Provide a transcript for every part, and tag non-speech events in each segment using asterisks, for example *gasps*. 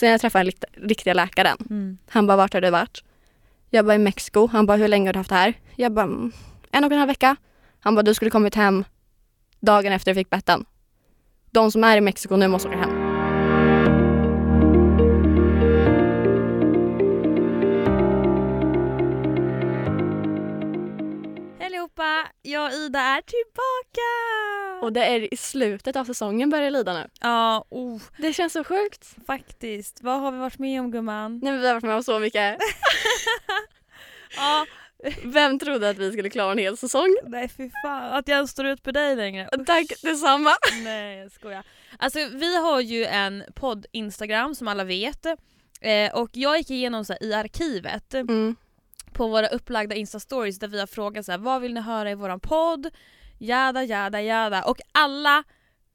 Sen jag träffade den rikt- riktiga läkaren. Mm. Han bara, vart har du varit? Jag bara, i Mexiko. Han bara, hur länge har du haft det här? Jag bara, "Mm, en och en halv vecka. Han bara, du skulle kommit hem dagen efter jag fick betten. De som är i Mexiko nu måste åka hem. Allihopa! Jag och Ida är tillbaka! Och det är i slutet av säsongen börjar lida nu. Ja, oh, Det känns så sjukt. faktiskt. Vad har vi varit med om gumman? Nej, men vi har varit med om så mycket. *laughs* Ja, Vem trodde att vi skulle klara en hel säsong? nej fy fan. Att jag ens står ut på dig längre. Tack detsamma. Nej jag skojar. Alltså vi har ju en podd-instagram som alla vet. Eh, och jag gick igenom så här, i arkivet Mm. På våra upplagda instastories där vi har frågat så här, vad vill ni höra i våran podd? Jada jada jada. Och alla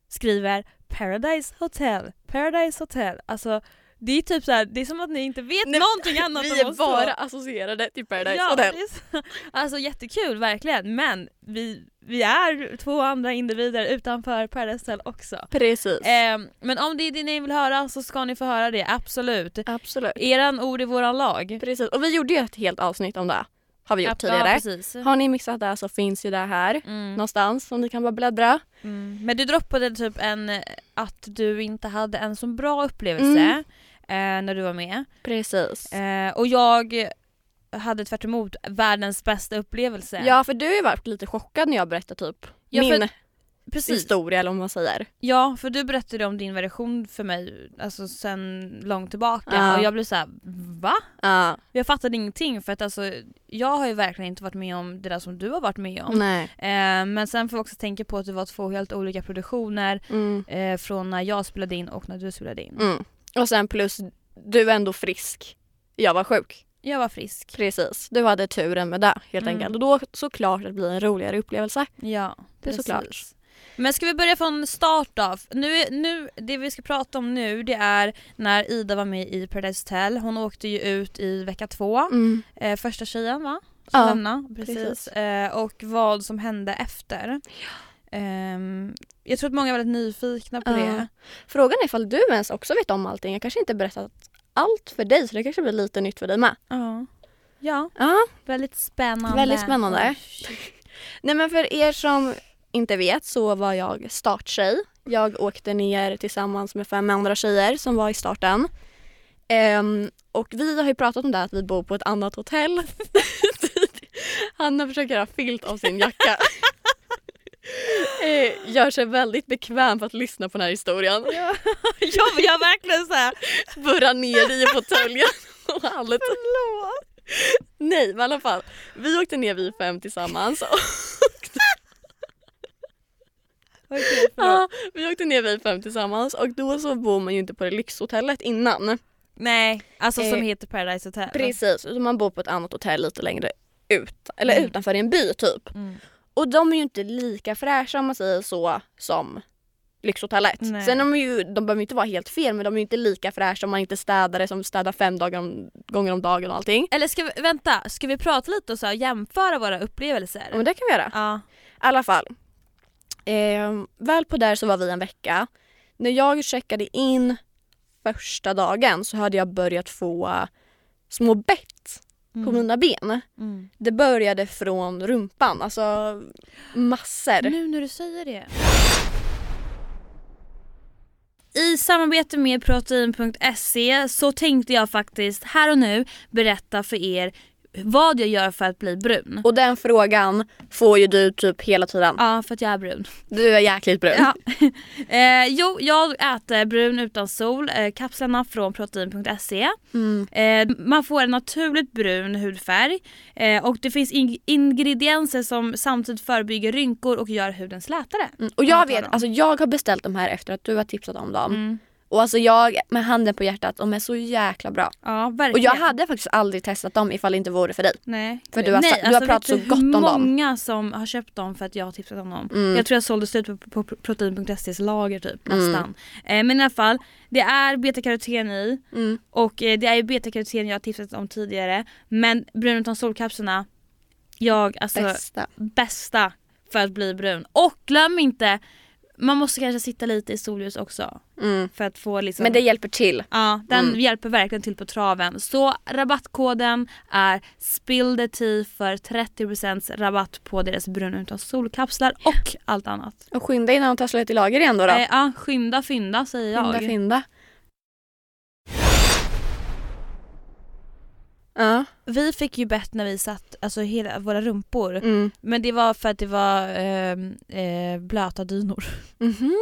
skriver Paradise Hotel, Paradise Hotel. Alltså det är typ så här, det är som att ni inte vet Nej, någonting annat Vi om är oss bara associerade till Paradise Ja, Hotel. är *laughs* alltså jättekul verkligen men vi, vi är två andra individer utanför Paradise Hotel också. Precis. Ehm, men om det är det ni vill höra så ska ni få höra det, absolut. Absolut. Eran ord i våran lag. Precis. Och vi gjorde ju ett helt avsnitt om det. Har vi gjort Ja, tidigare. precis. Har ni missat det så finns ju det här Mm. någonstans om ni kan bara bläddra. Mm. Men du droppade typ en att du inte hade en så bra upplevelse Mm. eh, när du var med. Precis. Eh, och jag hade tvärt emot världens bästa upplevelse. Ja för du har ju varit lite chockad när jag berättar typ Ja, för- min precis. historia eller vad man säger. Ja, för du berättade om din version för mig alltså sen långt tillbaka Ja. och jag blev så här: va? Ja. Jag fattade ingenting för att alltså jag har ju verkligen inte varit med om det där som du har varit med om. Eh, men sen får vi också tänka på att det var två helt olika produktioner Mm. eh, från när jag spelade in och när du spelade in. Mm. Och sen plus du är ändå frisk. Jag var sjuk. Jag var frisk. Precis. Du hade turen med det helt Mm. enkelt. Och då såklart att det blir en roligare upplevelse. Ja, Det är såklart. Men ska vi börja från start av? Nu, nu, det vi ska prata om nu det är när Ida var med i Paradise Hotel. Hon åkte ju ut i vecka två. Mm. Eh, första tjejen va? Som Ja, lämnade. Precis. precis. Eh, och vad som hände efter. Ehm, jag tror att många är väldigt nyfikna på Ja. det. Frågan är ifall du ens också vet om allting. Jag kanske inte berättat allt för dig så det kanske blir lite nytt för dig med. Ja. Ja, Ja, väldigt spännande. Väldigt spännande. Nej men för er som inte vet så var jag starttjej. Jag åkte ner tillsammans med fem andra tjejer som var i starten. Ehm, och vi har ju pratat om det här att vi bor på ett annat hotell. *laughs* Hanna försöker göra filt av sin jacka. Eh, Gör sig väldigt bekväm för att lyssna på den här historien. Ja, *laughs* jag, jag verkligen såhär, Burra ner i fåtöljen *laughs* och allt. Nej men i alla fall. Vi åkte ner vi fem tillsammans. *laughs* okej förlåt. Ja, vi åkte ner vi fem tillsammans och då så bor man ju inte på det lyxhotellet innan. Nej, alltså som Eh, heter Paradise Hotel. Precis, utan man bor på ett annat hotell lite längre ut. Eller Mm. utanför i en by typ. Mm. Och de är ju inte lika fräscha om man säger så som lyxhotellet. Nej. Sen är de ju, de behöver ju inte vara helt fel men de är ju inte lika fräscha om man inte städar det som städar fem dagar om, gånger om dagen och allting. Eller ska vi, vänta, ska vi prata lite och så jämföra våra upplevelser? Ja men det kan vi göra. Ja. I alla fall. Eh, väl på där så var vi en vecka. När jag checkade in första dagen så hade jag börjat få små bett på Mm. mina ben. Mm. Det började från rumpan, alltså massor. Nu när du säger det. I samarbete med protein.se så tänkte jag faktiskt här och nu berätta för er vad jag gör för att bli brun. Och den frågan får ju du typ hela tiden. Ja, för att jag är brun. Du är jäkligt brun. Ja. *laughs* eh, jo, jag äter brun utan sol, eh, kapslarna från protein.se. Mm. Eh, man får en naturligt brun hudfärg eh, och det finns in- ingredienser som samtidigt förebygger rynkor och gör huden slätare. Mm. Och Ja, jag vet, dem. alltså jag har beställt de här efter att du har tipsat om dem. Mm. Och alltså jag, med handen på hjärtat, de är så jäkla bra. Ja, Och verkligen. jag hade faktiskt aldrig testat dem ifall det inte vore för dig. Nej. För du har Nej, du har alltså, pratat vet så gott om dem. många som har köpt dem för att jag har tipsat om dem. Mm. Jag tror jag sålde slut på, på protein.ses lager typ Mm. nästan. Eh, men i alla fall, det är betakaroten i Mm. och eh, det är ju betakaroten jag har tipsat om tidigare. Men brun utan solkapslarna, jag alltså Bästa. bästa för att bli brun. Och glöm inte man måste kanske sitta lite i solljus också Mm. för att få liksom Men det hjälper till. Ja, den Mm. hjälper verkligen till på traven. Så rabattkoden är SPILLTHE för 30% rabatt på deras brun utan solkapslar och allt annat. Och skynda innan de tar slut i lager igen då. då. Eh, ja, skynda fynda säger jag. Fynda, fynda. Ja. Vi fick ju bett när vi satt, alltså hela våra rumpor. Mm. Men det var för att det var eh, eh, blöta dynor. Mhm.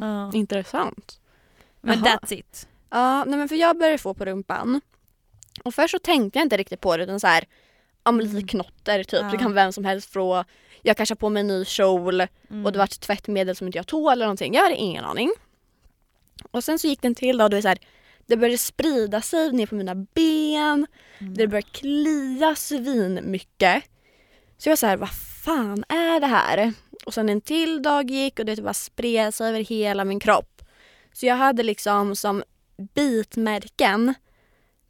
Ja. Intressant. Men Jaha. that's it. Ja, nej men för jag började få på rumpan. Och först så tänkte jag inte riktigt på det utan så här, Mm. knotter typ. Ja. Det kan vem som helst få. Jag kanske har på mig en ny kjol Mm. och det var ett tvättmedel som inte jag tål eller någonting. Jag hade ingen aning. Och sen så gick den till då det, var så här, det började sprida sig ner på mina ben. Mm. Det började klia svin mycket. Så jag var så här, vad fan är det här? Och sen en till dag gick och det bara spred sig över hela min kropp. Så jag hade liksom som bitmärken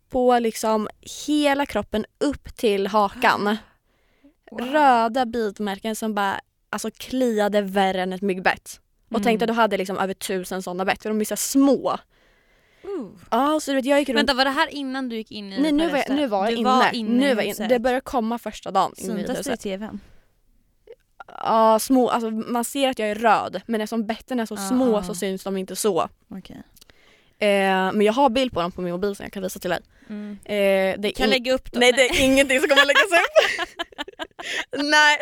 på liksom hela kroppen upp till hakan. *gasps* Wow. Röda bitmärken som bara alltså kliade värre än ett myggbett. Och Mm. tänkte att du hade liksom över tusen sådana bett för de är så små. Uh. Ja så du vet jag gick runt Vänta var det här innan du gick in i Nej nu var jag, nu var jag inne. Var inne nu var jag inne. Det började komma första dagen Syntes det i tvn? Ja små, alltså man ser att jag är röd men eftersom betten är så Ah, små så syns de inte så. Okej. Eh, men jag har bild på dem på min mobil som jag kan visa till dig. Mm. Eh, det är Kan lägga upp dem? Nej det är ingenting som kommer läggas upp. *laughs* Nej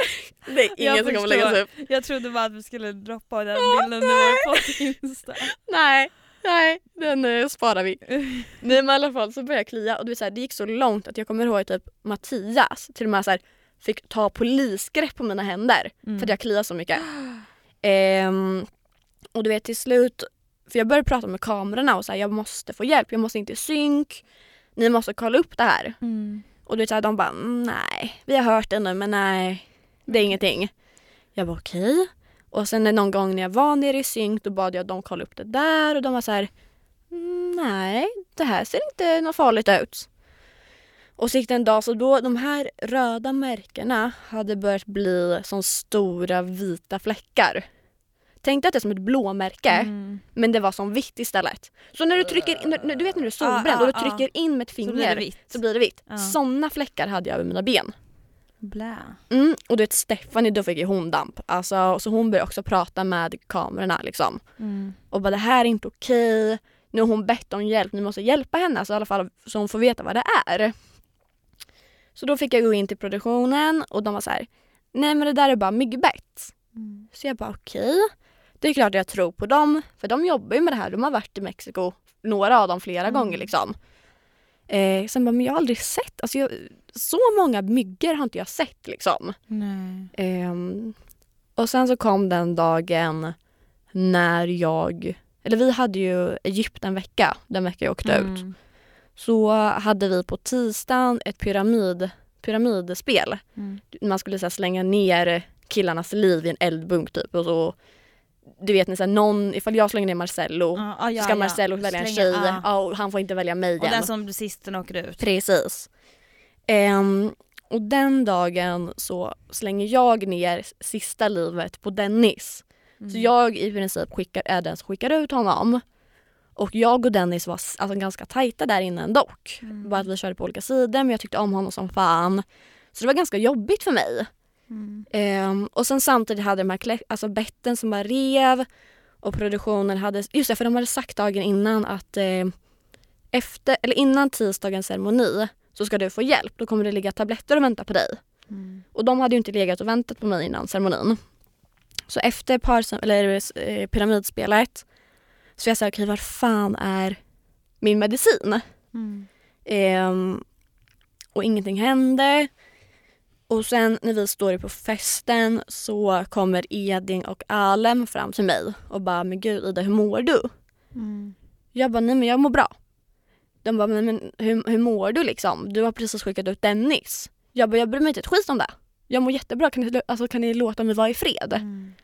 det är Jag inget som kommer läggas upp. Jag trodde bara att vi skulle droppa den bilden du var på Insta. Nej, nej den eh, sparar vi. *laughs* Nej men i alla fall så började jag klia och det, var så här, det gick så långt att jag kommer ihåg typ Mattias till och med så här, fick ta polisgrepp på mina händer Mm. för att jag kliade så mycket. Ehm, och du vet till slut, för jag började prata med kamerorna och så här, jag måste få hjälp, jag måste inte i synk. Ni måste kolla upp det här. Mm. Och du vet så här, de bara "Mm, nej, vi har hört det nu men nej, det är ingenting. Jag bara okej. Och sen någon gång när jag var nere i synk då bad jag dem kolla upp det där och de var så här "Mm, nej, det här ser inte något farligt ut. Och så gick det en dag så då de här röda märkena hade börjat bli som stora vita fläckar. Tänk dig att det är som ett blåmärke Mm. men det var som vitt istället. Så när du trycker in, du vet när du är solbränd Ah, ah, och du ah. trycker in med ett Så finger blir det vitt. så blir det vitt. Ja. Såna fläckar hade jag över mina ben. Blä. Mm, och du vet Stephanie då fick ju hon damp. Alltså, så hon började också prata med kamerorna liksom. Mm. Och bara det här är inte okej. Nu har hon bett om hjälp, ni måste hjälpa henne alltså, i alla fall så hon får veta vad det är. Så då fick jag gå in till produktionen och de var så här. Nej men det där är bara myggbett. Mm. Så jag bara okej. Det är klart jag tror på dem för de jobbar ju med det här. De har varit i Mexiko, några av dem flera Mm. gånger liksom. Eh, sen bara, men jag har aldrig sett, alltså jag, så många myggor har inte jag sett liksom. Ehm, och sen så kom den dagen när jag, eller vi hade ju Egypten vecka, den vecka jag åkte ut. Mm. Så hade vi på tisdagen ett pyramid, pyramidspel. Mm. Man skulle så slänga ner killarnas liv i en eldbunk typ och så du vet när någon, ifall jag slänger ner Marcello Ja, ah, ja, ska ja. Marcello välja en tjej ah. ja, och han får inte välja mig Och igen. den som sist den åker ut. Precis. Ehm, och den dagen så slänger jag ner sista livet på Dennis. Mm. Så jag i princip skickar, är den som skickar ut honom. Och jag och Dennis var alltså, ganska tajta där inne dock. Mm. Bara att vi körde på olika sidor men jag tyckte om honom som fan. Så det var ganska jobbigt för mig. Mm. Ehm, och sen samtidigt hade de här alltså betten som bara rev och produktionen hade, just det för de hade sagt dagen innan att eh, efter, eller innan tisdagens ceremoni så ska du få hjälp. Då kommer det ligga tabletter och vänta på dig. Mm. Och de hade ju inte legat och väntat på mig innan ceremonin. Så efter par, eller, eh, pyramidspelet så jag sa okej var fan är min medicin? Mm. Ehm, och ingenting hände. Och sen när vi står på festen så kommer Edin och Alem fram till mig och bara men gud Ida hur mår du? Mm. Jag bara nej men jag mår bra. De bara men, men hur, hur mår du liksom? Du har precis skickat ut Dennis. Jag bara jag bryr mig inte ett skit om det. Jag mår jättebra, kan ni, alltså, kan ni låta mig vara i fred? Mm.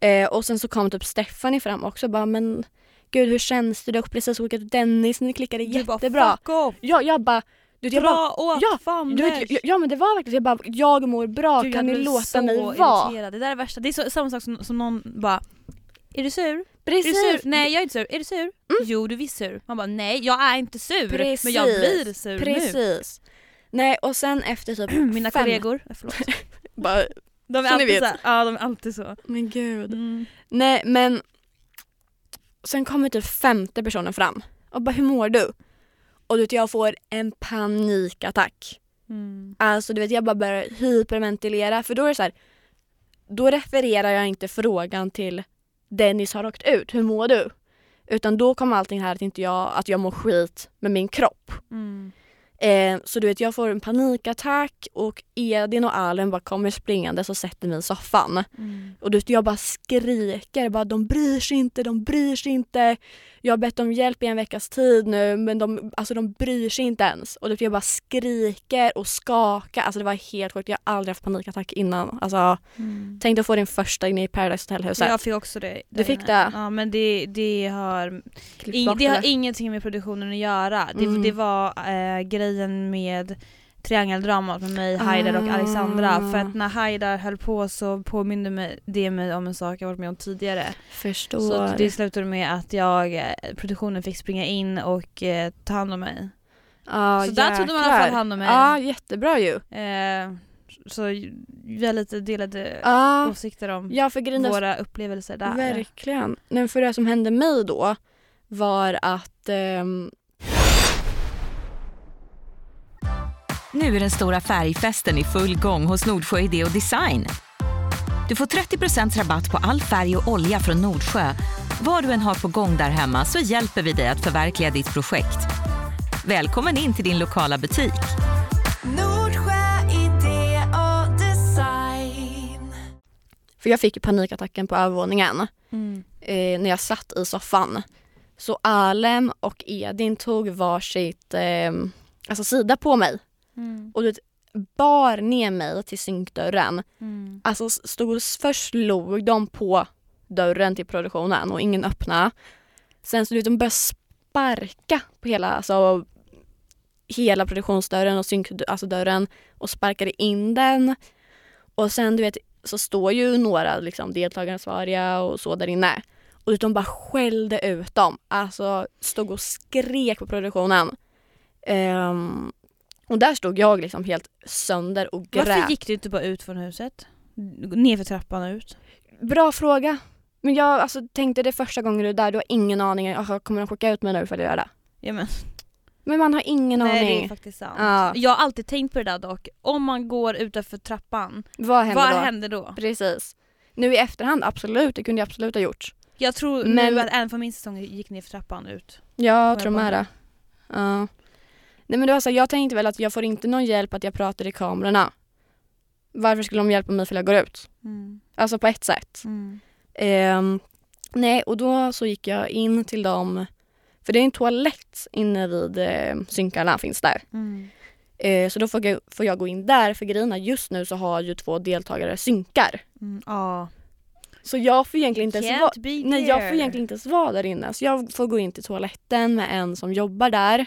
Eh, och sen så kom typ Stephanie fram också och bara men gud hur känns det? Du har precis skickat ut Dennis, ni klickade Du bara, jättebra. fuck off! Ja, jag bara du jag bara, Bra åt ja, fan du vet, ja, ja men det var verkligen jag bara jag mår bra, Gud, kan jag ni låta mig vara? irriterad. Det där är värsta. Det är så, samma sak som, som någon bara är du sur? Är du Precis. sur? Nej jag är inte sur. Är du sur? Jo du är visst sur. Man bara nej jag är inte sur Precis. men jag blir sur nu. Precis. Nej och sen efter typ *clears throat* Mina fem, kollegor, förlåt. *laughs* bara, De är Så alltid så ja de är alltid så. men gud. Mm. Nej men sen kommer typ femte personen fram och bara hur mår du? Och du vet jag får en panikattack. Mm. Alltså du vet jag bara börjar hyperventilera för då är det så här. Då refererar jag inte frågan till Dennis har åkt ut, hur mår du? Utan då kommer allting här att inte jag, att jag mår skit med min kropp. Mm. Eh, så du vet jag får en panikattack och Edin och Allen bara kommer springande och sätter mig i soffan. Mm. Och du vet, jag bara skriker, bara, de bryr sig inte, de bryr sig inte. Jag har bett om hjälp i en veckas tid nu men de, alltså, de bryr sig inte ens. Och du vet, jag bara skriker och skakar. Alltså det var helt sjukt, jag har aldrig haft panikattack innan. Alltså, Mm. tänk att få din första inne i Paradise Hotel-huset. Jag fick också det. Du fick inne. det? Ja men det, det har det har ingenting med produktionen att göra. Det, Mm. det var eh, grejen med triangeldramat med mig, Haidar och Alexandra. Ah. För att när Haidar höll på så påminde mig, det mig om en sak jag varit med om tidigare. Förstår. Så det slutade med att jag, eh, produktionen fick springa in och eh, ta hand om mig. ja, så där tog de i alla fall jäklar. hand om mig. Ja, jättebra ju. Eh, så vi har lite delade Ja, åsikter om ja våra upplevelser där. Verkligen. Men för det som hände mig då var att ehm, Nu är den stora färgfesten i full gång hos Nordsjö Idé och Design. Du får 30% rabatt på all färg och olja från Nordsjö. Vad du än har på gång där hemma så hjälper vi dig att förverkliga ditt projekt. Välkommen in till din lokala butik. Nordsjö idé och design. för jag fick panikattacken på övervåningen Mm. eh, när jag satt i soffan. Så Alem och Edin tog varsitt eh, alltså sida på mig Mm. och du vet, bar ner mig till synkdörren. Mm. Alltså stod, först slog de på dörren till produktionen och ingen öppnade. Sen så du vet, de började sparka på hela, alltså, hela produktionsdörren och synkdörren alltså dörren och sparkade in den. Och sen du vet så står ju några liksom, deltagaransvariga och så där inne. Och de bara skällde ut dem. Alltså stod och skrek på produktionen. Ehm, och där stod jag liksom helt sönder och grät. Varför gick du inte bara ut från huset? Nerför trappan och ut? Bra fråga. Men jag alltså, tänkte det första gången du är där, du har ingen aning. Kommer de skicka ut mig nu ifall jag gör det? Ja, men, man har ingen nej det aning. är faktiskt sant. Ja. Jag har alltid tänkt på det där dock. Om man går utanför trappan, Vad händer vad då? händer då? Precis. Nu i efterhand, absolut. Det kunde jag absolut ha gjort. Jag tror Men- nu att en från min säsong gick ner för trappan ut. Jag jag tror med det. Ja. Nej men det var så, här, jag tänkte väl att jag får inte någon hjälp att jag pratar i kamerorna. Varför skulle de hjälpa mig för jag går ut? Mm. Alltså på ett sätt. Mm. Ehm, nej, och då så gick jag in till dem. För det är en toalett inne vid eh, synkarna finns där. Mm. Eh, så då får jag, får jag gå in där för grejerna just nu så har ju två deltagare synkar. Mm. Ja. Så jag får egentligen inte ens Nej jag får egentligen inte ens vara där inne. Så jag får gå in till toaletten med en som jobbar där.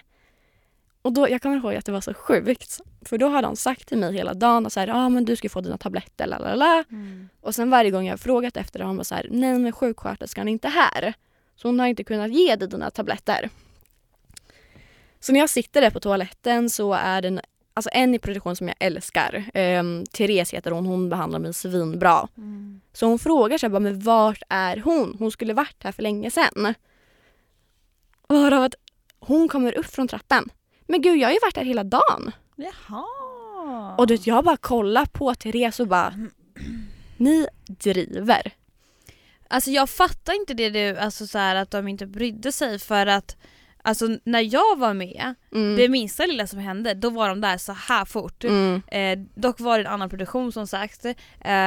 Och då, jag kommer ihåg att det var så sjukt. För då hade han sagt till mig hela dagen att ah, men du ska få dina tabletter. Lalala. Mm. Och sen varje gång jag frågat efter det har han bara så här, nej men sjuksköterskan är inte här. Så hon har inte kunnat ge dig dina tabletter. Så när jag sitter där på toaletten så är det en, alltså en i produktion som jag älskar. Um, Therese heter hon, hon behandlar mig svinbra. Mm. Så hon frågar sig bara, men vart är hon? Hon skulle varit här för länge sedan. Varav att hon kommer upp från trappen. Men gud, jag har ju varit här hela dagen. Jaha. Och du vet, jag bara kollar på Therese och bara, ni driver. Alltså jag fattar inte det du, alltså så här att de inte brydde sig för att Alltså när jag var med, Mm. det minsta lilla som hände, då var de där så här fort. Mm. Eh, dock var det en annan produktion som sagt. Eh,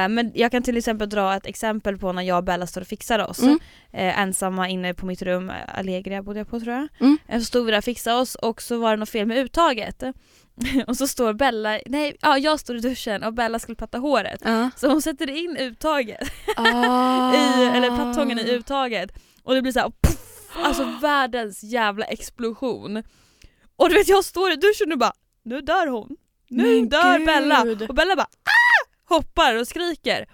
men jag kan till exempel dra ett exempel på när jag och Bella står och fixar oss. Mm. Eh, ensamma inne på mitt rum, Allegria bodde jag på tror jag. Mm. Eh, så stod vi där och fixade oss och så var det något fel med uttaget. *laughs* och så står Bella, nej ja, jag står i duschen och Bella skulle platta håret. Ja. Så hon sätter in uttaget, *laughs* Ah. i, eller plattången i uttaget. Och det blir så här, poff, alltså världens jävla explosion. Och du vet jag står i duschen och bara, nu dör hon. Nu Men dör gud. Bella! Och Bella bara ah! hoppar och skriker.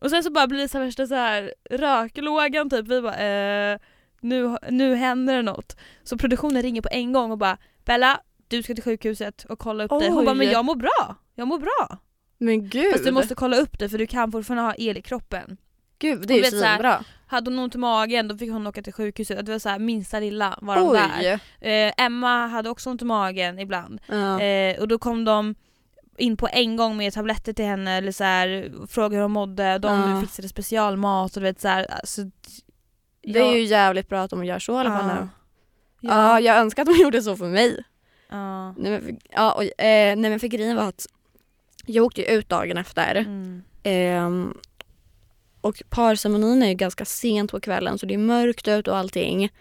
Och sen så bara blir det så här värsta så här röklågan typ. Vi bara eh, nu, nu händer det något. Så produktionen ringer på en gång och bara Bella, du ska till sjukhuset och kolla upp dig. Hon bara Oj. men jag mår bra, jag mår bra. Men gud, Fast du måste kolla upp det för du kan fortfarande ha el i kroppen. gud det är ju svinbra. Hade hon ont i magen då fick hon åka till sjukhuset. Det var så här minsta lilla var de där. Eh, Emma hade också ont i magen ibland. Ja. Eh, och då kom de in på en gång med tabletter till henne eller så här, frågade hur hon mådde. De Ja. fixade specialmat och du vet så här, alltså, Det är ju jävligt bra att de gör så i alla fall nu. Ja. Ja, jag önskar att de *laughs* gjorde så för mig. ja. Nej men för, ja, och, eh, nej men för grejen var att jag åkte ju ut dagen efter. Mm. Ehm, och parceremonin är ju ganska sent på kvällen så det är mörkt ut och allting.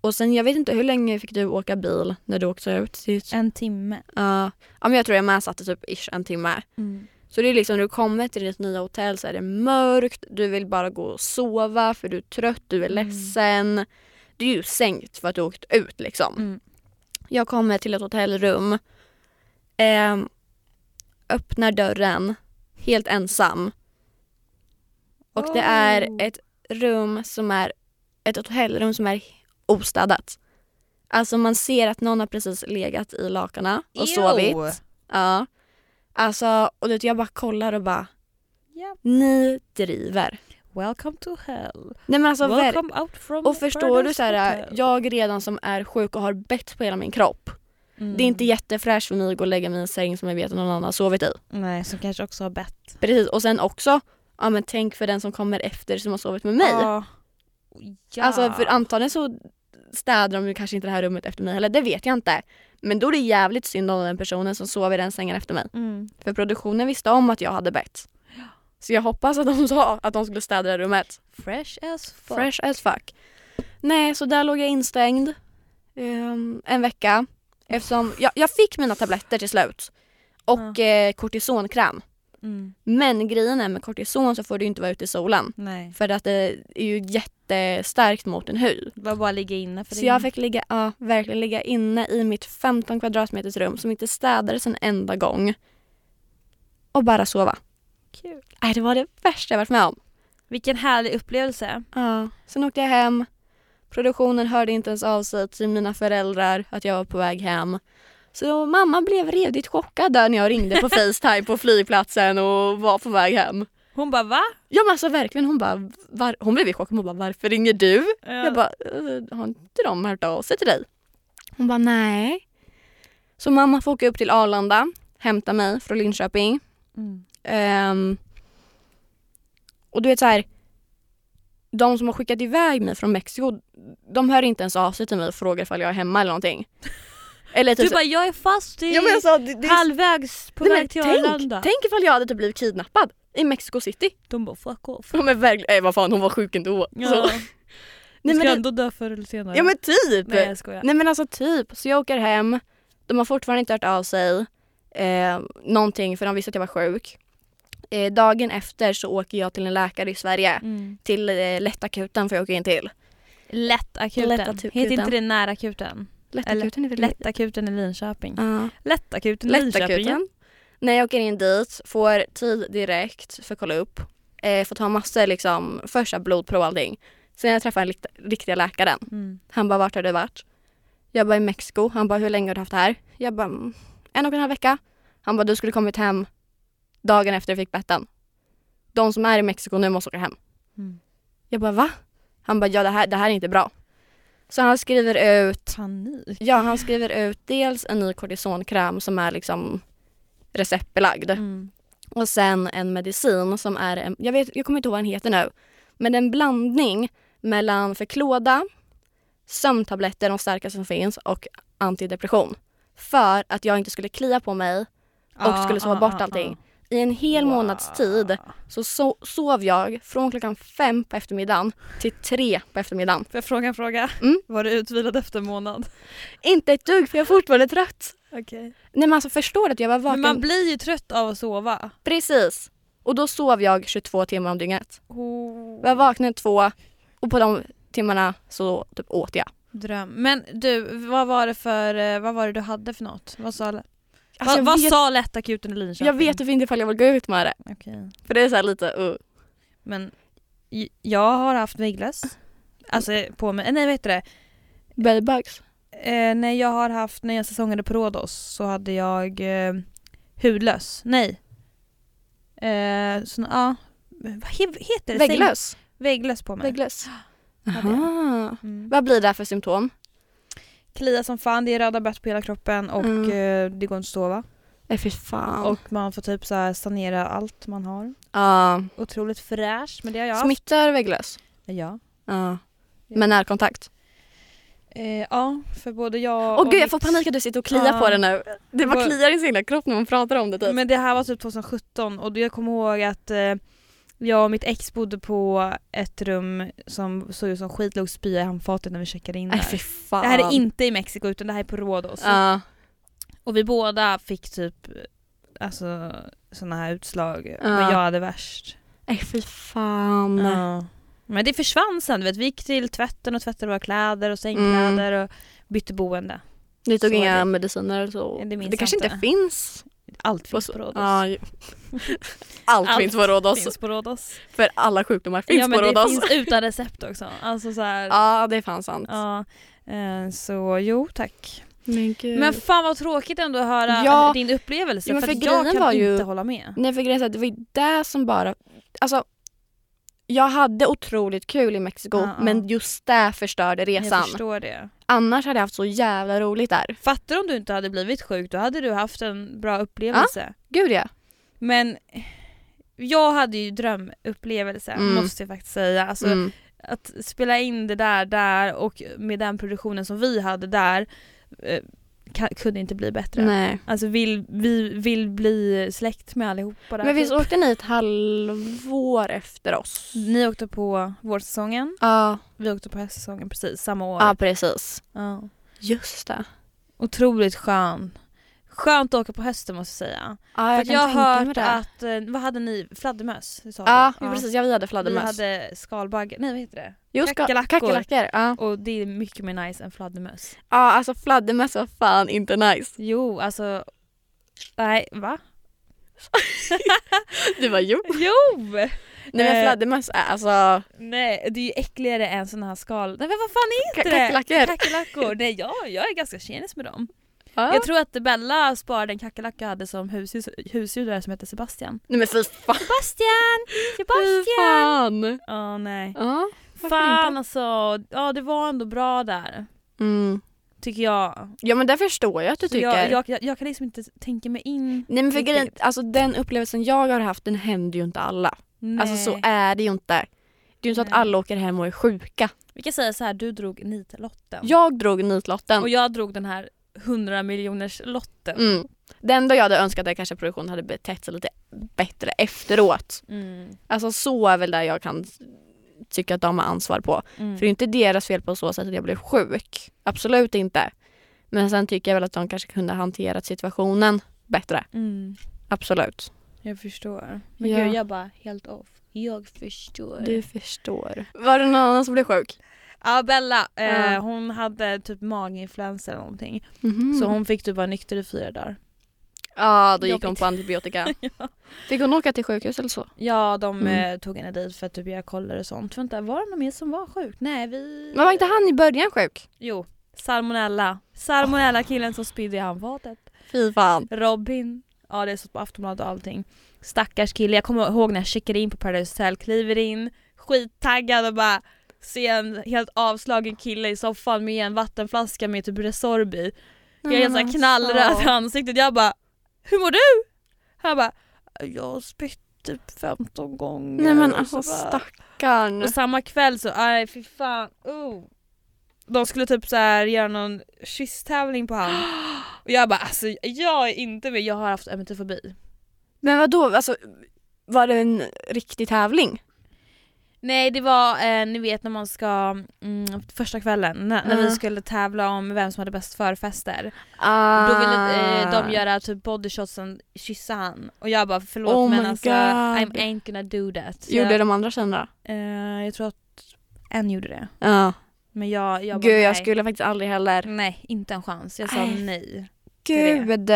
Och sen jag vet inte hur länge fick du åka bil när du åkte ut? Dit? En timme. Ja, ja, men jag tror jag med satte typ ish en timme. Mm. Så det är liksom när du kommer till ditt nya hotell så är det mörkt, du vill bara gå och sova för du är trött, du är Mm. ledsen. Du är ju sänkt för att du åkt ut liksom. Mm. Jag kommer till ett hotellrum, ehm, öppnar dörren, helt ensam. Och det är Oh. ett rum som är ett hotellrum som är ostädat. Alltså man ser att någon har precis legat i lakarna och sovit. Ja. Alltså, och du vet, jag bara kollar och bara, Ja. ni driver. Welcome to hell. Nej men alltså, Welcome out from och förstår du så här, jag redan som är sjuk och har bett på hela min kropp. Mm. Det är inte jättefräscht för mig att gå och lägga mig i en säng som jag vet att någon annan har sovit i. Nej, som kanske också har bett. Precis, och sen också, ja men tänk för den som kommer efter som har sovit med mig. Ja. Ja. Alltså för antagligen så städar de ju kanske inte det här rummet efter mig heller, det vet jag inte. Men då är det jävligt synd om den personen som sover i den sängen efter mig. Mm. För produktionen visste om att jag hade bett. Så jag hoppas att de sa att de skulle städa det rummet. Fresh as fuck. Fresh as fuck. Nej, så där låg jag instängd ehm, en vecka. Eftersom jag, jag fick mina tabletter till slut. Och eh, kortisonkräm. Mm. Men grejen är med kortison så får du inte vara ute i solen. Nej. För att det är ju jättestarkt mot din hy. Det var bara att ligga inne för Så det. jag fick ligga, ja, verkligen ligga inne i mitt 15 kvadratmeters rum som inte städades en enda gång. Och bara sova. Kul. Nej, det var det värsta jag varit med om. Vilken härlig upplevelse. Ja. Sen åkte jag hem. Produktionen hörde inte ens av sig till mina föräldrar att jag var på väg hem. Så mamma blev redigt chockad där när jag ringde på *laughs* Facetime på flygplatsen och var på väg hem. Hon bara va? Ja men alltså verkligen, hon bara, var, hon blev chockad. Hon bara, varför ringer du? Ja. Jag bara, "Eh, har inte de hört av sig till dig? Hon bara, nej. Så mamma får åka upp till Arlanda, hämta mig från Linköping. Mm. Ehm, och du vet så här. De som har skickat iväg mig från Mexiko, de hör inte ens av sig till mig och frågar ifall jag är hemma eller någonting. Eller typ Du så- bara jag är fast i ja, men alltså, det, det, halvvägs på Nej, väg till tänk, Arlanda. tänk ifall jag hade typ blivit kidnappad i Mexico City. De bara fuck off. Ja, men verkligen, äh, vad fan hon var sjuk ändå. Ja. Så. *laughs* Nej, ska men ändå dö förr eller senare. ja men typ. Nej jag skojar. Nej men alltså typ. Så jag åker hem. De har fortfarande inte hört av sig. Eh, någonting för de visste att jag var sjuk. Eh, dagen efter så åker jag till en läkare i Sverige. Mm. Till eh, lättakuten får jag åka in till. Lättakuten. Lättakuten. Heter inte det närakuten? Lättakuten är väl Lättakuten i Linköping. Ja. Lättakuten i Linköping. När jag åker in dit, får tid direkt för att kolla upp. Eh, får ta massor liksom, första blodprov och allting. Sen jag träffar den rikt- riktiga läkaren. Mm. Han bara, vart har du varit? Jag bara, i Mexiko. Han bara, hur länge har du haft det här? Jag bara, "Mm, en och en halv vecka. Han bara, du skulle kommit hem dagen efter jag fick betten. De som är i Mexiko nu måste åka hem. Mm. Jag bara, va? Han bara, ja det här, det här är inte bra. Så han skriver ut, Panik. ja han skriver ut dels en ny kortisonkräm som är liksom receptbelagd. Mm. Och sen en medicin som är, en, jag, vet, jag kommer inte ihåg vad den heter nu, men en blandning mellan Förklåda, sömntabletter, de starkaste som finns, och antidepression. För att jag inte skulle klia på mig och skulle sova bort allting. I en hel månads tid så, so- sov jag från klockan fem på eftermiddagen till tre på eftermiddagen. Får jag fråga en fråga? Mm. Var du utvilad efter en månad? Inte ett dugg för jag är fortfarande trött. Okej. Nej men alltså förstår du att jag var vaken? Men man blir ju trött av att sova. Precis. Och då sov jag 22 timmar om dygnet. Oh. Jag vaknade två och på de timmarna så typ åt jag. Dröm. Men du, vad var det för, eh, vad var det du hade för något? Vad sa, Alltså, vad, vet, sa lättakuten i Linköping? jag vet inte ifall jag vill gå ut med det. Okej. För det är så här lite uh. Men jag har haft vägglöss. Alltså på mig, nej vad heter det? Babybugs. Eh, nej jag har haft, när jag säsongade på Rhodos så hade jag eh, hudlös. Nej. Eh, så, ja. Vad he- heter det? Vägglös. Vägglöss på mig. Vägglös. Aha. Mm. Vad blir det för symptom? Klia som fan, det är röda bett på hela kroppen och Mm. eh, det går inte att sova. Nej fy fan. Och man får typ så här sanera allt man har. Ja. Otroligt fräscht men det har jag. Smittar vägglös? Ja. Ja. Med närkontakt? Eh, ja, för både jag Åh och gud jag får panik att du sitter och kliar Ja. på det nu. Det bara kliar i sin hela kropp när man pratar om det typ. Men det här var typ 2017 och jag kommer ihåg att eh, jag och mitt ex bodde på ett rum som såg ut som skit, låg spya i handfatet när vi checkade in där. Fan. Det här är inte i Mexiko utan det här är på Rhodos. Ja. Och vi båda fick typ alltså såna här utslag. Ja. Men jag hade värst. Nej fy fan. Ja. Men det försvann sen, du vet. vi gick till tvätten och tvättade våra kläder och sängkläder och bytte boende. Ni tog Så inga det. mediciner eller så? Det det kanske inte finns? Allt finns på Rhodos. Ja, *laughs* Allt, Allt finns på Rhodos. finns på Rhodos. För alla sjukdomar finns ja men på det Rhodos. finns utan *laughs* recept också. Alltså så här, Ja det är fan sant. ja. Eh, Så jo tack. Men gud. Men fan vad tråkigt ändå att höra Ja. din upplevelse Ja, för, för jag kan var ju- inte hålla med. Nej för grejen är att det var ju det som bara, alltså jag hade otroligt kul i Mexiko Ja, ja. men just det förstörde Jag resan. förstår det. Annars hade jag haft så jävla roligt där. Fattar om du inte hade blivit sjuk, då hade du haft en bra upplevelse. Gud ja. Men jag hade ju drömupplevelse Mm. måste jag faktiskt säga. Alltså, mm. Att spela in det där där och med den produktionen som vi hade där kunde inte bli bättre. Nej. Alltså vill, vi vill bli släkt med allihopa där. Men visst typ. åkte ni ett halvår efter oss? Ni åkte på vårsäsongen, Ja, vi åkte på höstsäsongen precis samma år. ja precis. Ja. Just det. Otroligt skön. Skönt att åka på hösten måste jag säga. För jag jag har hört att, eh, vad hade ni? Fladdermöss? Ja, ja. precis. Ja, vi hade Vi fladdermöss. hade skalbagge, nej vad heter det? Jo, kackerlackor. kackerlackor. Ja. Och det är mycket mer nice än fladdermöss. ja, alltså fladdermöss var fan inte nice. Jo, alltså... Nej, va? *laughs* Du var jo. *laughs* Jo! Nej men Eh, fladdermöss är alltså Nej, det är ju äckligare än såna här skal... Nej men vad fan ka- heter det? kackerlackor. Kackerlackor. Nej, jag, jag är ganska tjenis med dem. Ja. Jag tror att Bella sparade en kackerlacka jag hade som husdjur, husdjur där som hette Sebastian. Nej men fy fan. Sebastian! Fy Sebastian! fan. Ja, nej. Ja, Fan inte? alltså, ja det var ändå bra där. Mm. Tycker jag. Ja men det förstår jag att du Så tycker. jag, jag, jag, jag kan liksom inte tänka mig in Nej men för grejen, alltså den upplevelsen jag har haft den händer ju inte alla. Nej. Alltså så är det ju inte. Det är ju inte så att alla åker hem och är sjuka. Vi kan säga så här, du drog nitlotten. Jag drog nitlotten. Och jag drog den här 100 miljoners lotten. Mm. Det enda jag hade önskat är att kanske produktionen hade betett sig lite bättre efteråt. Mm. Alltså så är väl det jag kan tycka att de har ansvar på. Mm. För det är inte deras fel på så sätt att jag blev sjuk. Absolut inte. Men sen tycker jag väl att de kanske kunde ha hanterat situationen bättre. Mm. Absolut. Jag förstår. Men Ja. gud jag bara helt off. Jag förstår. Du förstår. Var det någon annan som blev sjuk? Ja Bella, eh, hon hade typ maginfluensa eller någonting. Mhm. Så hon fick typ vara nykter i fyra dagar. Ja, då gick hon Jobbigt. på antibiotika. *laughs* ja. Fick hon åka till sjukhus eller så? Ja de Mm. eh, tog henne dit för att typ göra koller och sånt. Vänta var det någon mer som var sjuk? Nej vi... Men var inte han i början sjuk? Jo, salmonella. Salmonella killen som spydde i handfatet. Fy fan. Robin. Ja det är så på Aftonbladet och allting. Stackars kille. Jag kommer ihåg när jag checkade in på Paradise Hotel, kliver in, skittaggad och bara ser en helt avslagen kille i soffan med en vattenflaska med typ Resorb i. Jag är helt såhär knallröd i ansiktet. Jag bara Hur mår du? Han bara Jag har spytt typ 15 gånger. Nej men alltså stackarn. Och samma kväll så, aj fy fan. Oh. De skulle typ så här göra någon kysstävling på han. Och jag bara alltså jag är inte med, jag har haft emetofobi. Men vad då? Alltså, var det en riktig tävling? Nej det var, eh, ni vet när man ska, mm, första kvällen när, när vi skulle tävla om vem som hade bäst förfester. Ah. Då ville eh, de göra typ bodyshots kyssa han. Och jag bara förlåt Oh men alltså God. I'm ain't gonna do that. Så Gjorde jag, de andra tjejerna eh, jag tror att en gjorde det. Ja. Men jag, jag bara, Gud jag nej. skulle faktiskt aldrig heller. Nej, inte en chans. Jag sa Nej. nej. Gud.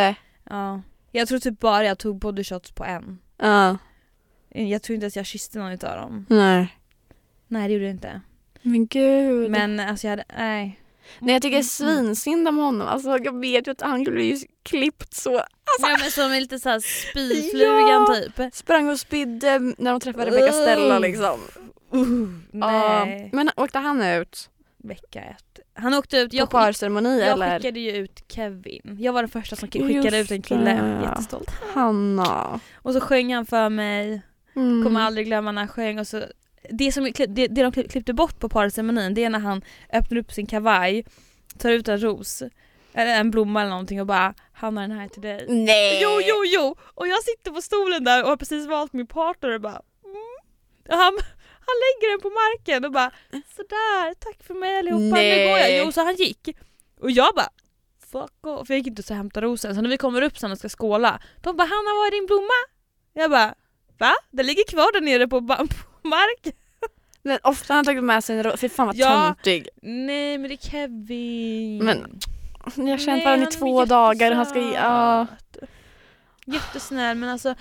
Ja. Jag tror typ bara jag tog bodyshots på en. Ja. Jag tror inte att jag kysste någon utav dem. Nej. Nej det gjorde jag inte. Men gud. Men alltså jag hade, nej. Nej jag tycker Mm. svinsynd om honom. Alltså jag vet ju att han blev ju klippt så. Ja men som en lite såhär spyflugan Ja. typ. Sprang och spydde när de träffade Rebecca Stella Uh. liksom. nej. Ja, men åkte han ut Vecka ett. Han åkte ut, på jag, parceremoni jag eller? skickade ju ut Kevin. Jag var den första som Just skickade ut en kille. det. Jättestolt. Hanna. Och så sjöng han för mig. Mm. Kommer aldrig glömma när han sjöng och så det, som, det, det de kli- klippte bort på parceremonin det är när han öppnar upp sin kavaj, tar ut en ros, eller en blomma eller någonting och bara “Han har den här till dig”. Nej! Jo, jo, jo! Och jag sitter på stolen där och har precis valt min partner och bara mm. och han, han lägger den på marken och bara “Sådär, tack för mig allihopa, nu Nej. går jag”. Jo, så han gick. Och jag bara “Fuck off”, för jag gick inte så hämta rosen. Så när vi kommer upp sen och ska skåla, de bara “Hanna, var är din blomma?” Jag bara “Va? Den ligger kvar där nere på, *laughs* på marken”. Men ofta har han tagit med sig en ro- Fy fan vad Ja. töntig. Nej men det är Kevin. Men Jag har känt varandra i två dagar. Han ska, ja. jättesöt. Jättesnäll men alltså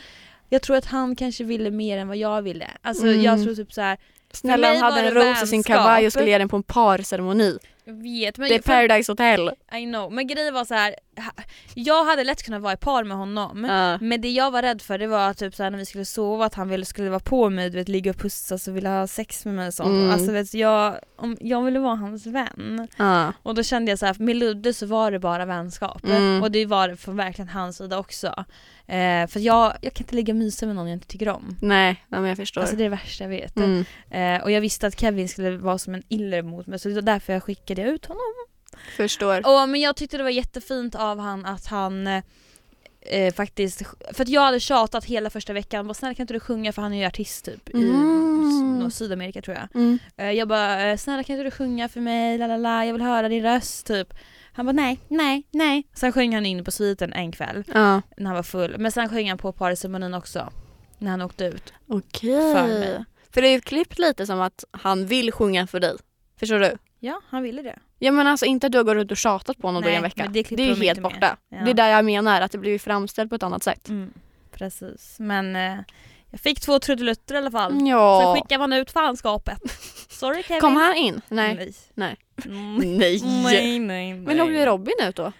jag tror att han kanske ville mer än vad jag ville. Alltså Mm. jag tror typ så här. Snälla han hade en ros i sin kavaj och skulle ge den på en parceremoni. jag vet men Det är Paradise Hotel. I know. Men grejen var så här. Jag hade lätt kunnat vara i par med honom. Ja. Men det jag var rädd för det var typ så här, när vi skulle sova att han ville, skulle vara på mig, du vet, ligga och pussas och ville ha sex med mig och sånt. Mm. Alltså vet, jag, om, jag ville vara hans vän. Ja. Och då kände jag så här, med Ludde så var det bara vänskap. Mm. Och det var det från verkligen hans sida också. Eh, för jag, jag kan inte ligga och mysa med någon jag inte tycker om. Nej, men jag förstår. Alltså det är det värsta jag vet. mm. Eh, och jag visste att Kevin skulle vara som en iller mot mig så det var därför jag skickade ut honom. Förstår. Och, men jag tyckte det var jättefint av han att han eh, faktiskt, för att jag hade tjatat hela första veckan, bara snälla kan inte du sjunga för han är ju artist typ i Mm. s- Sydamerika tror jag. Mm. Eh, jag bara eh, snälla kan inte du sjunga för mig, la la la, jag vill höra din röst typ. Han bara nej, nej, nej. Sen sjöng han in på sviten en kväll Ja. när han var full. Men sen sjöng han på parceremonin också. När han åkte ut. Okej. För mig. För det är ju klippt lite som att han vill sjunga för dig. Förstår du? Ja, han ville det. Ja men alltså inte att du har gått runt och tjatat på honom då i Nej, en vecka. Det, det är ju de helt borta. Ja. Det är där jag menar, att det blir framställt på ett annat sätt. Mm, precis. Men eh, jag fick två trudelutter i alla fall. Sen Ja. skickade man ut fanskapet. *laughs* Sorry Kevin. Kom han in? Nej. Nej. Nej. Mm. Nej. *laughs* nej, nej, Men åkte Robin ut då?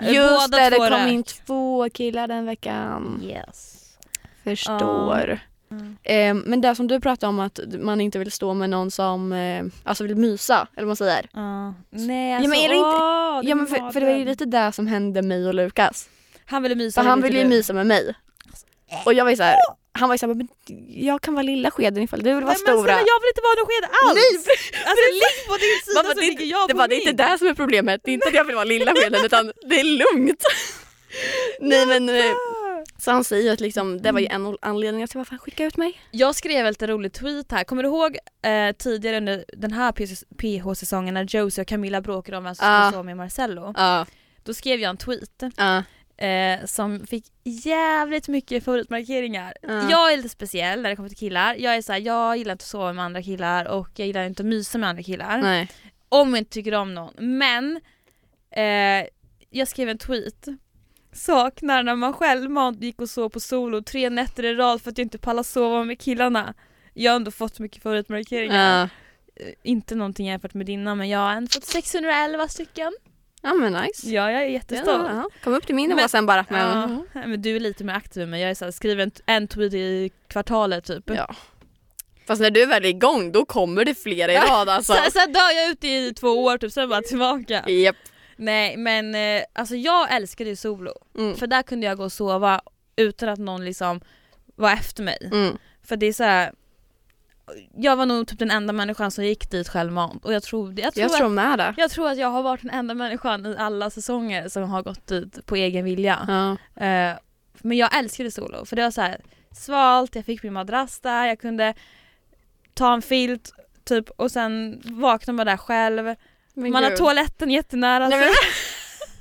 Just båda det, det kom in två killar den veckan. Yes. Förstår. Mm. Eh, men det som du pratade om att man inte vill stå med någon som eh, alltså vill mysa, eller vad man säger. Ja. Nej Ja, alltså, men är det inte- åh, Ja men för, för det var ju lite det som hände mig och Lukas. Han ville mysa För han ville ju du. mysa med mig. Och jag var ju såhär, han var ju såhär, men jag kan vara lilla skeden ifall du vill vara Nej, men stora. snälla, jag vill inte vara någon sked alls! Nej, *laughs* alltså *laughs* ligg på din sida så det, ligger jag det, på var, det är inte min. det som är problemet, det är inte att jag vill vara lilla skeden utan det är lugnt. *laughs* Nej men eh, så han säger att liksom, det var ju en anledning till varför han skickade ut mig. Jag skrev ett roligt tweet här, kommer du ihåg eh, tidigare under den här PH-säsongen när Josie och Camilla bråkade om vem som skulle sova med Marcello? Ja. Då skrev jag en tweet Ja. eh, som fick jävligt mycket favoritmarkeringar. Ja. Jag är lite speciell när det kommer till killar. Jag är såhär, jag gillar inte att sova med andra killar och jag gillar inte att mysa med andra killar. Nej. Om jag inte tycker om någon. Men eh, jag skrev en tweet. Saknar när man självmant gick och sov på solo tre nätter i rad för att jag inte pallar sova med killarna. Jag har ändå fått mycket favoritmarkeringar. Ja. Eh, Inte någonting jämfört med dina men jag har ändå fått 611 stycken. ja men nice. Ja jag är jättestolt. Ja, ja. Kom upp till min nivå sen bara. Men, Ja, men du är lite mer aktiv än mig. Jag är såhär, skriver en, en tweet i kvartalet typ. ja. Fast när du väl är igång då kommer det flera i rad alltså. *laughs* Sen, sen dör jag ute i två år typ, sen bara tillbaka. Japp. Nej men eh, alltså jag älskade ju solo. Mm. För där kunde jag gå och sova utan att någon liksom var efter mig. Mm. För det är så här. Jag var nog typ den enda människan som gick dit självmant och jag tror, jag tror, Jag tror att, med det. jag tror att jag har varit den enda människan i alla säsonger som har gått dit på egen vilja. Ja. Eh, men jag älskade solo för det var så här svalt, jag fick min madrass där, jag kunde ta en filt typ och sen vakna man där själv. Men man har gud. toaletten jättenära Nej, sig. *laughs* men...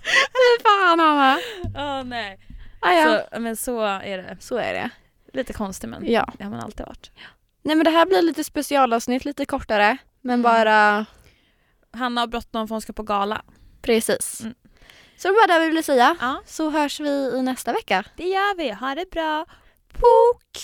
Fy fan Hanna. Åh nej. Ah, ja. Så, men så är det. Så är det. Lite konstigt men Ja. det har man alltid varit. Nej men det här blir lite specialavsnitt, lite kortare. Men Mm. bara Hanna har bråttom för hon ska på gala. precis. Mm. Så det var det vi ville säga. Ja, Så hörs vi i nästa vecka. det gör vi. Ha det bra. Pok!